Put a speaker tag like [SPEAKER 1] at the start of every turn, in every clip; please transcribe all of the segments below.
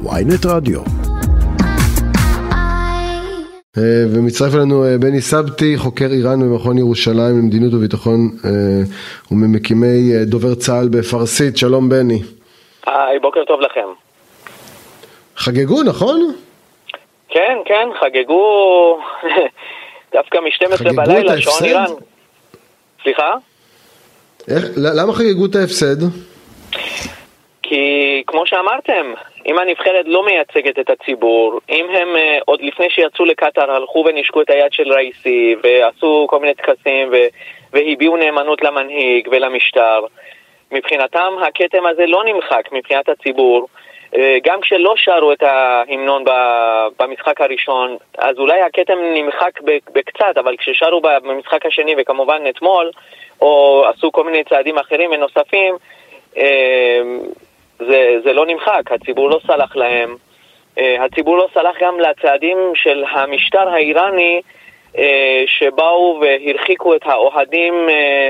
[SPEAKER 1] ויינט רדיו. אה, ומצטרף אלינו אה, בני סבתי, חוקר איראן במכון ירושלים למדיניות וביטחון וממקימי דובר צה"ל בפרסית. שלום בני.
[SPEAKER 2] היי, בוקר טוב לכם.
[SPEAKER 1] חגגו, נכון?
[SPEAKER 2] כן, כן, חגגו דווקא מ-12 בלילה, שעון איראן. סליחה?
[SPEAKER 1] איך, למה חגגו את ההפסד?
[SPEAKER 2] כי כמו שאמרתם, אם הנבחרת לא מייצגת את הציבור, אם הם uh, עוד לפני שיצאו לקטאר הלכו ונשקו את היד של ראיסי ועשו כל מיני טקסים והביעו נאמנות למנהיג ולמשטר, מבחינתם הכתם הזה לא נמחק מבחינת הציבור. Uh, גם כשלא שרו את ההמנון במשחק הראשון, אז אולי הכתם נמחק בקצת, אבל כששרו במשחק השני וכמובן אתמול, או עשו כל מיני צעדים אחרים ונוספים, אה, זה, זה לא נמחק, הציבור לא סלח להם. אה, הציבור לא סלח גם לצעדים של המשטר האיראני אה, שבאו והרחיקו את האוהדים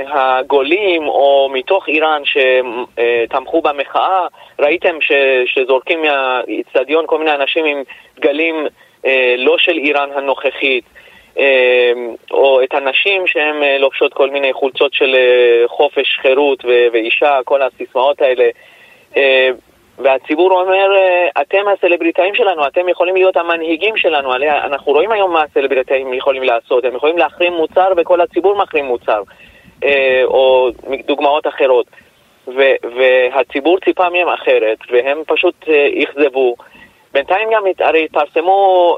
[SPEAKER 2] הגולים או מתוך איראן שתמכו במחאה. ראיתם ש, שזורקים מהאיצטדיון כל מיני אנשים עם דגלים לא של איראן הנוכחית. או את הנשים שהן אה, לובשות כל מיני חולצות של אה, חופש, חירות ואישה, כל הסיסמאות האלה. אה, והציבור אומר, אתם הסלבריטאים שלנו, אתם יכולים להיות המנהיגים שלנו. אנחנו רואים היום מה הסלבריטאים יכולים לעשות, הם יכולים להחרים מוצר וכל הציבור מחרים מוצר, או דוגמאות אחרות. והציבור ציפה מהם אחרת, והם פשוט אכזבו. בינתיים גם הרי התפרסמו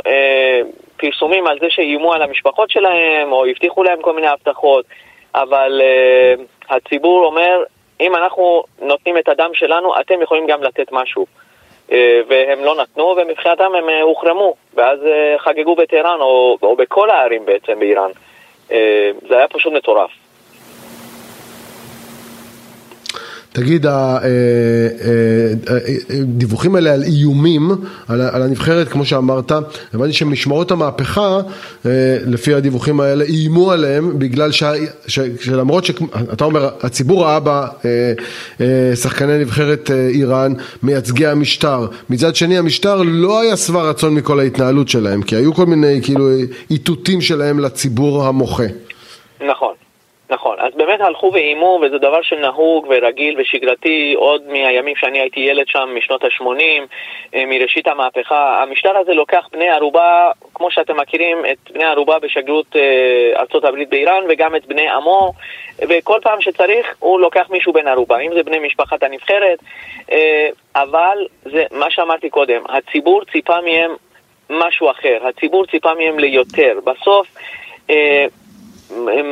[SPEAKER 2] פרסומים על זה שאיימו על המשפחות שלהם, או הבטיחו להם כל מיני הבטחות, אבל uh, הציבור אומר, אם אנחנו נותנים את הדם שלנו, אתם יכולים גם לתת משהו. Uh, והם לא נתנו, ומבחינתם הם uh, הוחרמו, ואז uh, חגגו בטהרן, או, או בכל הערים בעצם באיראן. זה היה פשוט מטורף.
[SPEAKER 1] תגיד, הדיווחים האלה על איומים, על הנבחרת, כמו שאמרת, הבנתי שמשמרות המהפכה, לפי הדיווחים האלה, איימו עליהם בגלל שלמרות שאתה אומר, הציבור ראה בשחקני נבחרת איראן מייצגי המשטר, מצד שני המשטר לא היה שבע רצון מכל ההתנהלות שלהם, כי היו כל מיני כאילו איתותים שלהם לציבור המוחה.
[SPEAKER 2] נכון. נכון, אז באמת הלכו ואיימו, וזה דבר שנהוג ורגיל ושגרתי עוד מהימים שאני הייתי ילד שם, משנות ה-80, אה, מראשית המהפכה. המשטר הזה לוקח בני ערובה, כמו שאתם מכירים, את בני ערובה בשגרירות אה, ארה"ב באיראן, וגם את בני עמו, וכל פעם שצריך הוא לוקח מישהו בן ערובה, אם זה בני משפחת הנבחרת, אה, אבל זה מה שאמרתי קודם, הציבור ציפה מהם משהו אחר, הציבור ציפה מהם ליותר. בסוף...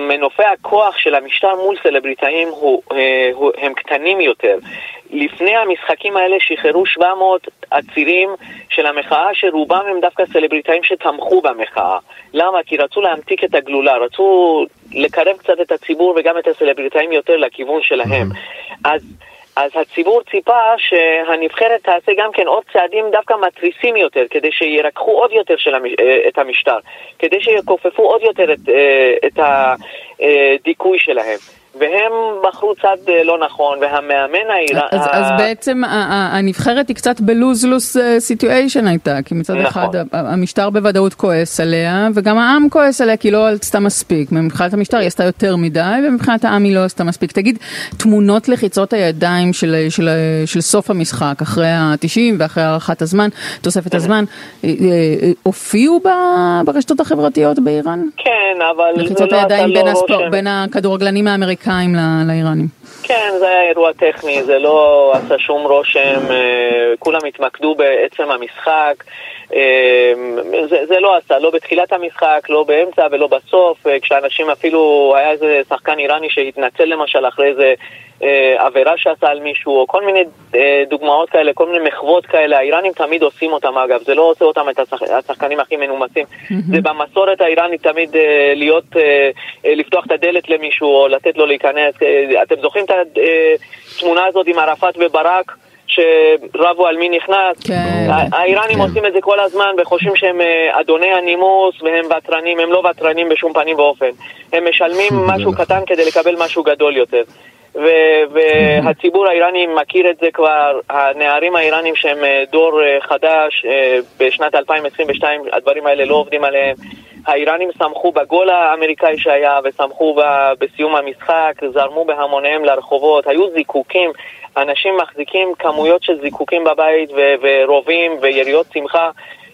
[SPEAKER 2] מנופי הכוח של המשטר מול סלבריטאים הוא, אה, הוא, הם קטנים יותר. לפני המשחקים האלה שחררו 700 עצירים של המחאה, שרובם הם דווקא סלבריטאים שתמכו במחאה. למה? כי רצו להמתיק את הגלולה, רצו לקרב קצת את הציבור וגם את הסלבריטאים יותר לכיוון שלהם. אז... אז הציבור ציפה שהנבחרת תעשה גם כן עוד צעדים דווקא מתריסים יותר, כדי שירקחו עוד יותר המש... אה, את המשטר, כדי שיכופפו עוד יותר את, אה, את הדיכוי שלהם. והם בחרו צד אה, לא נכון, והמאמן האיראני...
[SPEAKER 3] אז, אז בעצם הנבחרת היא קצת בלוז-לוס סיטואשן הייתה, כי מצד נכון. אחד המשטר בוודאות כועס עליה, וגם העם כועס עליה כי לא עשתה מספיק. מבחינת המשטר היא עשתה יותר מדי, ומבחינת העם היא לא עשתה מספיק. תגיד, תמונות לחיצות הידיים של, של, של סוף המשחק, אחרי ה-90 ואחרי הארכת הזמן, תוספת הזמן, אה, אה, הופיעו ברשתות החברתיות באיראן?
[SPEAKER 2] כן, אבל זה לא עשה
[SPEAKER 3] לא הידיים בין, הספור, בין הכדורגלנים האמריקאים. האמריקאים לאיראנים.
[SPEAKER 2] כן, זה היה אירוע טכני, זה לא עשה שום רושם, אה, כולם התמקדו בעצם המשחק. אה, זה, זה לא עשה, לא בתחילת המשחק, לא באמצע ולא בסוף, אה, כשאנשים אפילו, היה איזה שחקן איראני שהתנצל למשל אחרי איזה אה, עבירה שעשה על מישהו, או כל מיני אה, דוגמאות כאלה, כל מיני מחוות כאלה, האיראנים תמיד עושים אותם אגב, זה לא עושה אותם את השח... השחקנים הכי מנומסים, mm-hmm. זה במסורת האיראנית תמיד אה, להיות, אה, אה, לפתוח את הדלת למישהו, או לתת לו להיכנס, אה, אתם זוכרים את התמונה אה, הזאת עם ערפאת וברק? שרבו על מי נכנס. כן. האיראנים כן. עושים את זה כל הזמן וחושבים שהם אה, אדוני הנימוס והם ותרנים, הם לא ותרנים בשום פנים ואופן. הם משלמים משהו קטן כדי לקבל משהו גדול יותר. והציבור האיראני מכיר את זה כבר, הנערים האיראנים שהם דור חדש, בשנת 2022 הדברים האלה לא עובדים עליהם. האיראנים שמחו בגול האמריקאי שהיה ושמחו בסיום המשחק, זרמו בהמוניהם לרחובות, היו זיקוקים, אנשים מחזיקים כמויות של זיקוקים בבית ו- ורובים ויריות שמחה.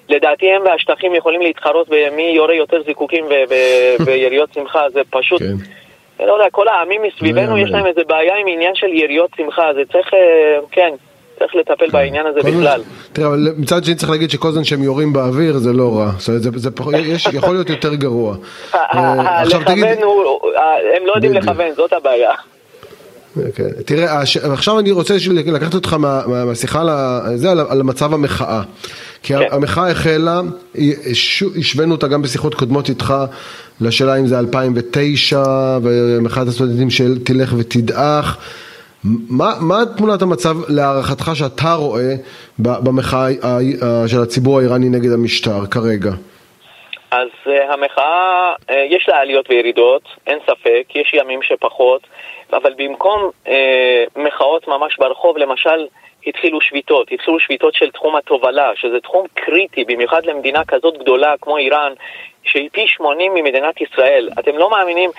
[SPEAKER 2] לדעתי הם והשטחים יכולים להתחרות במי יורה יותר זיקוקים ו- ויריות שמחה, זה פשוט... כן. לא יודע, כל העמים מסביבנו יש להם איזה בעיה עם עניין של יריות שמחה, זה צריך, אה, כן, צריך לטפל כן. בעניין הזה בכלל.
[SPEAKER 1] תראה, אבל מצד שני צריך להגיד שכל זמן שהם יורים באוויר זה לא רע, זאת אומרת, זה יכול להיות יותר גרוע.
[SPEAKER 2] אה, לכוון, הם לא יודעים לכוון, זאת הבעיה.
[SPEAKER 1] כן. תראה, עכשיו אני רוצה לקחת אותך מהשיחה על מצב המחאה. כי כן. המחאה החלה, השווינו אותה גם בשיחות קודמות איתך לשאלה אם זה 2009 ומחאת הסטודנטים של תלך ותדעך. מה, מה תמונת המצב להערכתך שאתה רואה במחאה של הציבור האיראני נגד המשטר כרגע?
[SPEAKER 2] אז uh, המחאה, uh, יש לה עליות וירידות, אין ספק, יש ימים שפחות, אבל במקום uh, מחאות ממש ברחוב, למשל, התחילו שביתות, התחילו שביתות של תחום התובלה, שזה תחום קריטי, במיוחד למדינה כזאת גדולה כמו איראן, שהיא פי 80 ממדינת ישראל. אתם לא מאמינים,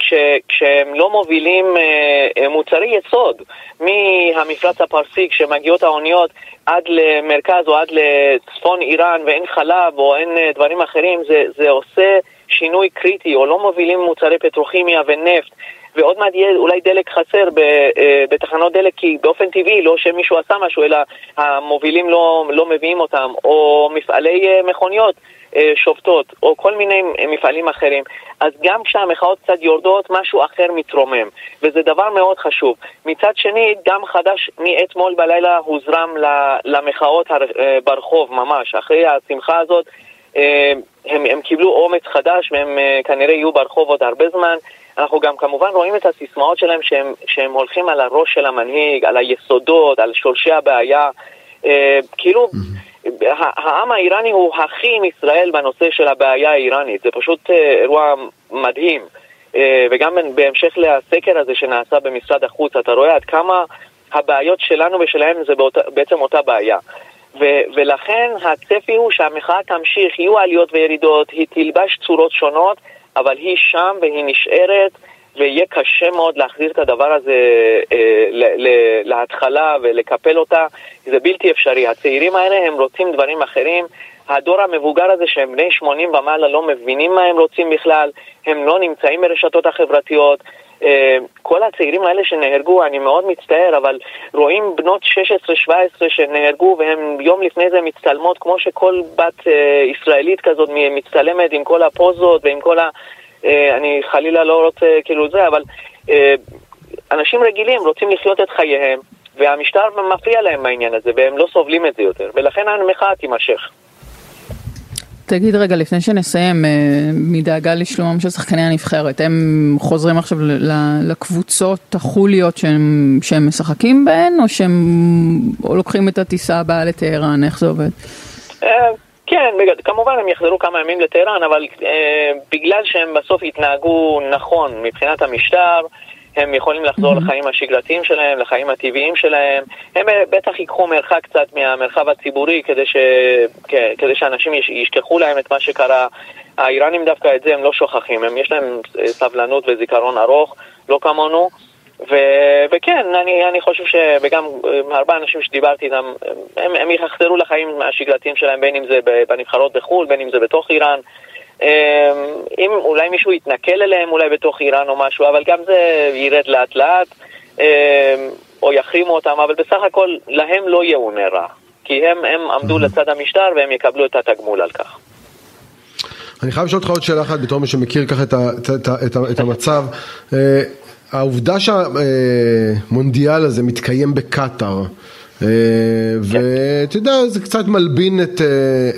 [SPEAKER 2] כש, כשהם לא מובילים אה, מוצרי יסוד מהמפרץ הפרסי, כשמגיעות האוניות עד למרכז או עד לצפון איראן ואין חלב או אין אה, דברים אחרים, זה, זה עושה שינוי קריטי, או לא מובילים מוצרי פטרוכימיה ונפט. ועוד מעט יהיה אולי דלק חסר אה, בתחנות דלק, כי באופן טבעי, לא שמישהו עשה משהו, אלא המובילים לא, לא מביאים אותם, או מפעלי אה, מכוניות אה, שובתות, או כל מיני מפעלים אחרים. אז גם כשהמחאות קצת יורדות, משהו אחר מתרומם, וזה דבר מאוד חשוב. מצד שני, גם חדש מאתמול בלילה הוזרם למחאות ברחוב ממש, אחרי השמחה הזאת. הם, הם קיבלו אומץ חדש והם כנראה יהיו ברחוב עוד הרבה זמן. אנחנו גם כמובן רואים את הסיסמאות שלהם שהם, שהם הולכים על הראש של המנהיג, על היסודות, על שורשי הבעיה. אה, כאילו, mm-hmm. העם האיראני הוא הכי עם ישראל בנושא של הבעיה האיראנית. זה פשוט אה, אירוע מדהים. אה, וגם בהמשך לסקר הזה שנעשה במשרד החוץ, אתה רואה עד כמה הבעיות שלנו ושלהם זה באותה, בעצם אותה בעיה. ו- ולכן הצפי הוא שהמחאה תמשיך, יהיו עליות וירידות, היא תלבש צורות שונות, אבל היא שם והיא נשארת, ויהיה קשה מאוד להחזיר את הדבר הזה אה, להתחלה ולקפל אותה, זה בלתי אפשרי. הצעירים האלה הם רוצים דברים אחרים. הדור המבוגר הזה שהם בני 80 ומעלה לא מבינים מה הם רוצים בכלל, הם לא נמצאים ברשתות החברתיות. אה, כל הצעירים האלה שנהרגו, אני מאוד מצטער, אבל רואים בנות 16-17 שנהרגו והן יום לפני זה מצטלמות כמו שכל בת אה, ישראלית כזאת מצטלמת עם כל הפוזות ועם כל ה... אה, אני חלילה לא רוצה כאילו זה, אבל אנשים רגילים רוצים לחיות את חייהם והמשטר מפריע להם בעניין הזה והם לא סובלים את זה יותר ולכן המחאה תימשך.
[SPEAKER 3] תגיד רגע, לפני שנסיים, אה, מדאגה לשלומם של שחקני הנבחרת, הם חוזרים עכשיו לקבוצות החוליות שהם, שהם משחקים בהן, או שהם או לוקחים את הטיסה הבאה לטהרן, איך זה עובד?
[SPEAKER 2] אה, כן, כמובן הם יחזרו כמה ימים לטהרן, אבל אה, בגלל שהם בסוף התנהגו נכון מבחינת המשטר, הם יכולים לחזור mm-hmm. לחיים השגרתיים שלהם, לחיים הטבעיים שלהם. הם אה, בטח ייקחו מרחק קצת מהמרחב הציבורי כדי, ש... כדי שאנשים ישכחו להם את מה שקרה. האיראנים דווקא את זה הם לא שוכחים, הם, יש להם אה, סבלנות וזיכרון ארוך, לא כמונו. ו... וכן, אני, אני חושב שגם אה, הרבה אנשים שדיברתי איתם, הם, הם יחזרו לחיים השגרתיים שלהם, בין אם זה בנבחרות בחו"ל, בין אם זה בתוך איראן. אמ, אם אולי מישהו יתנכל אליהם אולי בתוך איראן או משהו, אבל גם זה ירד לאט לאט, אמ, או יחרימו אותם, אבל בסך הכל להם לא יאונה רע, כי הם, הם עמדו לצד המשטר והם יקבלו את התגמול על כך.
[SPEAKER 1] אני חייב לשאול אותך עוד שאלה אחת בתור מי שמכיר ככה את, את, את, את, את המצב. אה, העובדה שהמונדיאל הזה מתקיים בקטאר, אה, אתה יודע, זה קצת מלבין את,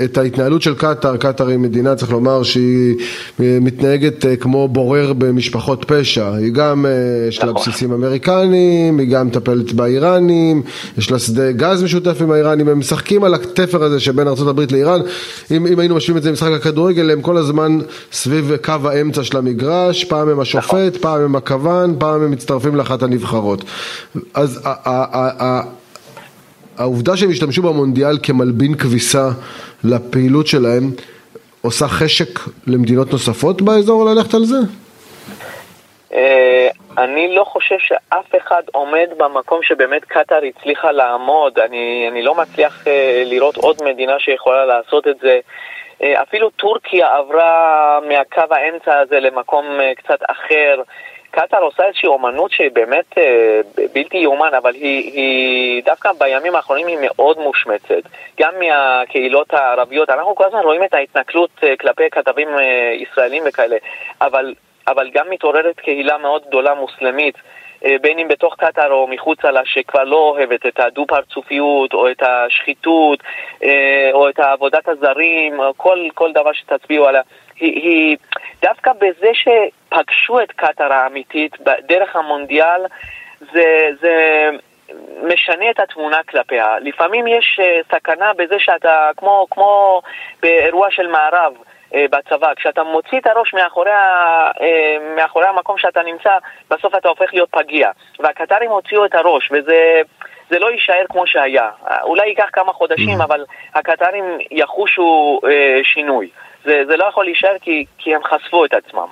[SPEAKER 1] את ההתנהלות של קטאר, קטאר היא מדינה, צריך לומר, שהיא מתנהגת כמו בורר במשפחות פשע, היא גם, יש לה נכון. בסיסים אמריקנים, היא גם מטפלת באיראנים, יש לה שדה גז משותף עם האיראנים, הם משחקים על התפר הזה שבין ארה"ב לאיראן, אם, אם היינו משווים את זה למשחק הכדורגל, הם כל הזמן סביב קו האמצע של המגרש, פעם הם השופט, נכון. פעם הם הכוון, פעם הם מצטרפים לאחת הנבחרות. אז העובדה שהם השתמשו במונדיאל כמלבין כביסה לפעילות שלהם, עושה חשק למדינות נוספות באזור ללכת על זה?
[SPEAKER 2] אה, אני לא חושב שאף אחד עומד במקום שבאמת קטאר הצליחה לעמוד. אני, אני לא מצליח אה, לראות עוד מדינה שיכולה לעשות את זה. אה, אפילו טורקיה עברה מהקו האמצע הזה למקום קצת אחר. קטאר עושה איזושהי אומנות שהיא באמת אה, בלתי יאומן, אבל היא, היא דווקא בימים האחרונים היא מאוד מושמצת. גם מהקהילות הערביות, אנחנו כל הזמן רואים את ההתנכלות אה, כלפי כתבים אה, ישראלים וכאלה, אבל, אבל גם מתעוררת קהילה מאוד גדולה מוסלמית. אה, בין אם בתוך קטאר או מחוצה לה, שכבר לא אוהבת את הדו-פרצופיות או את השחיתות אה, או את עבודת הזרים, כל, כל דבר שתצביעו עליה. היא, היא דווקא בזה שפגשו את קטאר האמיתית דרך המונדיאל, זה, זה משנה את התמונה כלפיה. לפעמים יש אה, סכנה בזה שאתה, כמו, כמו באירוע של מערב, אה, בצבא. כשאתה מוציא את הראש מאחורי, אה, מאחורי המקום שאתה נמצא, בסוף אתה הופך להיות פגיע. והקטרים הוציאו את הראש, וזה... זה לא יישאר כמו שהיה. אולי ייקח כמה חודשים, mm. אבל הקטרים יחושו אה, שינוי. זה, זה לא יכול להישאר כי, כי הם חשפו את עצמם.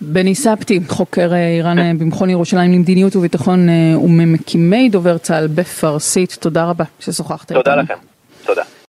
[SPEAKER 3] בני ספטי, חוקר אה, איראן אה, במכון ירושלים למדיניות וביטחון וממקימי דובר צה"ל בפרסית, תודה רבה ששוחחת
[SPEAKER 2] איתנו. תודה לכם.